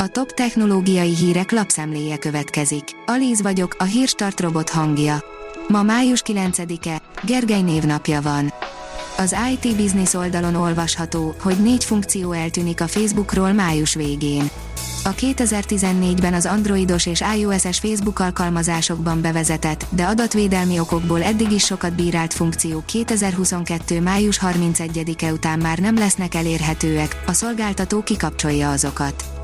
A top technológiai hírek lapszemléje következik. Alíz vagyok, a hírstart robot hangja. Ma május 9-e, Gergely névnapja van. Az IT Business oldalon olvasható, hogy négy funkció eltűnik a Facebookról május végén. A 2014-ben az androidos és iOS-es Facebook alkalmazásokban bevezetett, de adatvédelmi okokból eddig is sokat bírált funkciók 2022. május 31-e után már nem lesznek elérhetőek, a szolgáltató kikapcsolja azokat.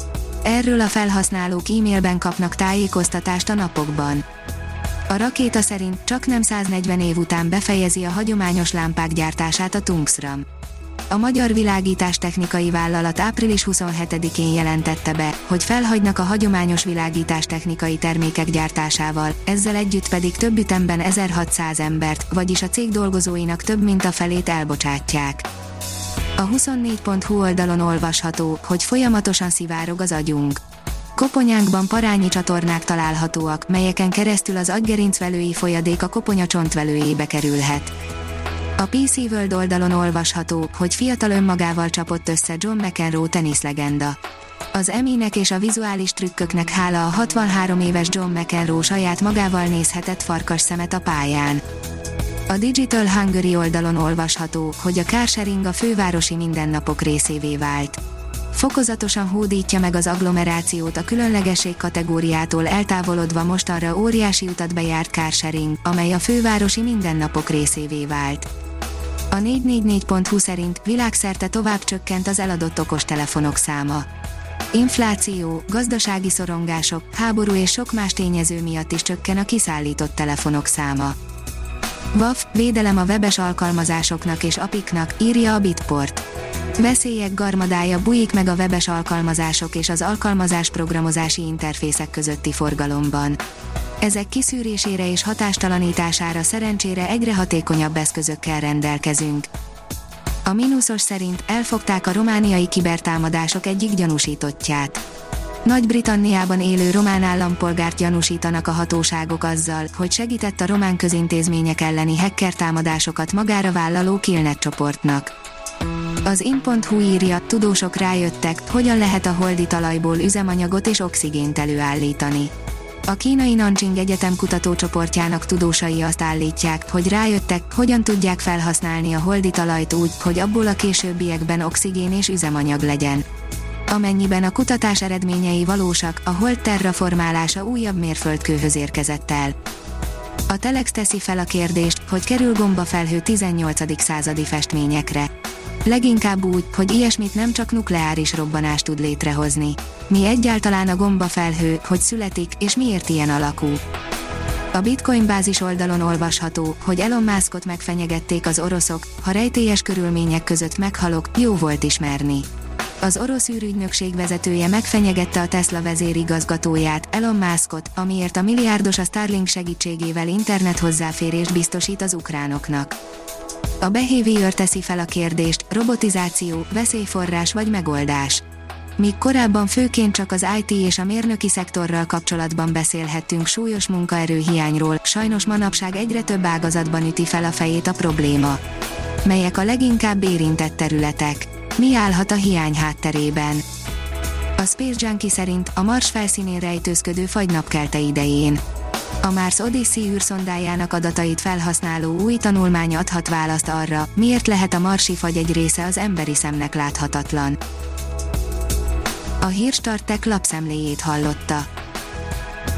Erről a felhasználók e-mailben kapnak tájékoztatást a napokban. A rakéta szerint csak nem 140 év után befejezi a hagyományos lámpák gyártását a Tungsram. A Magyar Világítás Technikai Vállalat április 27-én jelentette be, hogy felhagynak a hagyományos világítás technikai termékek gyártásával, ezzel együtt pedig több ütemben 1600 embert, vagyis a cég dolgozóinak több mint a felét elbocsátják. A 24.hu oldalon olvasható, hogy folyamatosan szivárog az agyunk. Koponyánkban parányi csatornák találhatóak, melyeken keresztül az agygerincvelői folyadék a koponya csontvelőjébe kerülhet. A PC World oldalon olvasható, hogy fiatal önmagával csapott össze John McEnroe teniszlegenda. Az eminek és a vizuális trükköknek hála a 63 éves John McEnroe saját magával nézhetett farkas szemet a pályán. A Digital Hungary oldalon olvasható, hogy a carsharing a fővárosi mindennapok részévé vált. Fokozatosan hódítja meg az agglomerációt a különlegesség kategóriától eltávolodva mostanra óriási utat bejárt carsharing, amely a fővárosi mindennapok részévé vált. A 444.hu szerint világszerte tovább csökkent az eladott okostelefonok száma. Infláció, gazdasági szorongások, háború és sok más tényező miatt is csökken a kiszállított telefonok száma. WAF, védelem a webes alkalmazásoknak és apiknak, írja a Bitport. Veszélyek garmadája bujik meg a webes alkalmazások és az alkalmazás programozási interfészek közötti forgalomban. Ezek kiszűrésére és hatástalanítására szerencsére egyre hatékonyabb eszközökkel rendelkezünk. A mínuszos szerint elfogták a romániai kibertámadások egyik gyanúsítottját. Nagy-Britanniában élő román állampolgárt gyanúsítanak a hatóságok azzal, hogy segített a román közintézmények elleni hacker támadásokat magára vállaló Killnet csoportnak. Az in.hu írja, tudósok rájöttek, hogyan lehet a holdi talajból üzemanyagot és oxigént előállítani. A kínai Nanjing Egyetem kutatócsoportjának tudósai azt állítják, hogy rájöttek, hogyan tudják felhasználni a holdi talajt úgy, hogy abból a későbbiekben oxigén és üzemanyag legyen. Amennyiben a kutatás eredményei valósak, a hold terraformálása újabb mérföldkőhöz érkezett el. A Telex teszi fel a kérdést, hogy kerül gombafelhő 18. századi festményekre. Leginkább úgy, hogy ilyesmit nem csak nukleáris robbanás tud létrehozni. Mi egyáltalán a gombafelhő, hogy születik, és miért ilyen alakú. A Bitcoin bázis oldalon olvasható, hogy Elon Muskot megfenyegették az oroszok, ha rejtélyes körülmények között meghalok, jó volt ismerni. Az orosz űrügynökség vezetője megfenyegette a Tesla vezérigazgatóját, Elon Muskot, amiért a milliárdos a Starlink segítségével internet hozzáférést biztosít az ukránoknak. A Behavior teszi fel a kérdést, robotizáció, veszélyforrás vagy megoldás. Míg korábban főként csak az IT és a mérnöki szektorral kapcsolatban beszélhettünk súlyos munkaerőhiányról, sajnos manapság egyre több ágazatban üti fel a fejét a probléma. Melyek a leginkább érintett területek? Mi állhat a hiány hátterében? A Space Junkie szerint a Mars felszínén rejtőzködő fagynapkelte idején. A Mars Odyssey űrszondájának adatait felhasználó új tanulmány adhat választ arra, miért lehet a marsi fagy egy része az emberi szemnek láthatatlan. A Hírstartek lapszemléjét hallotta.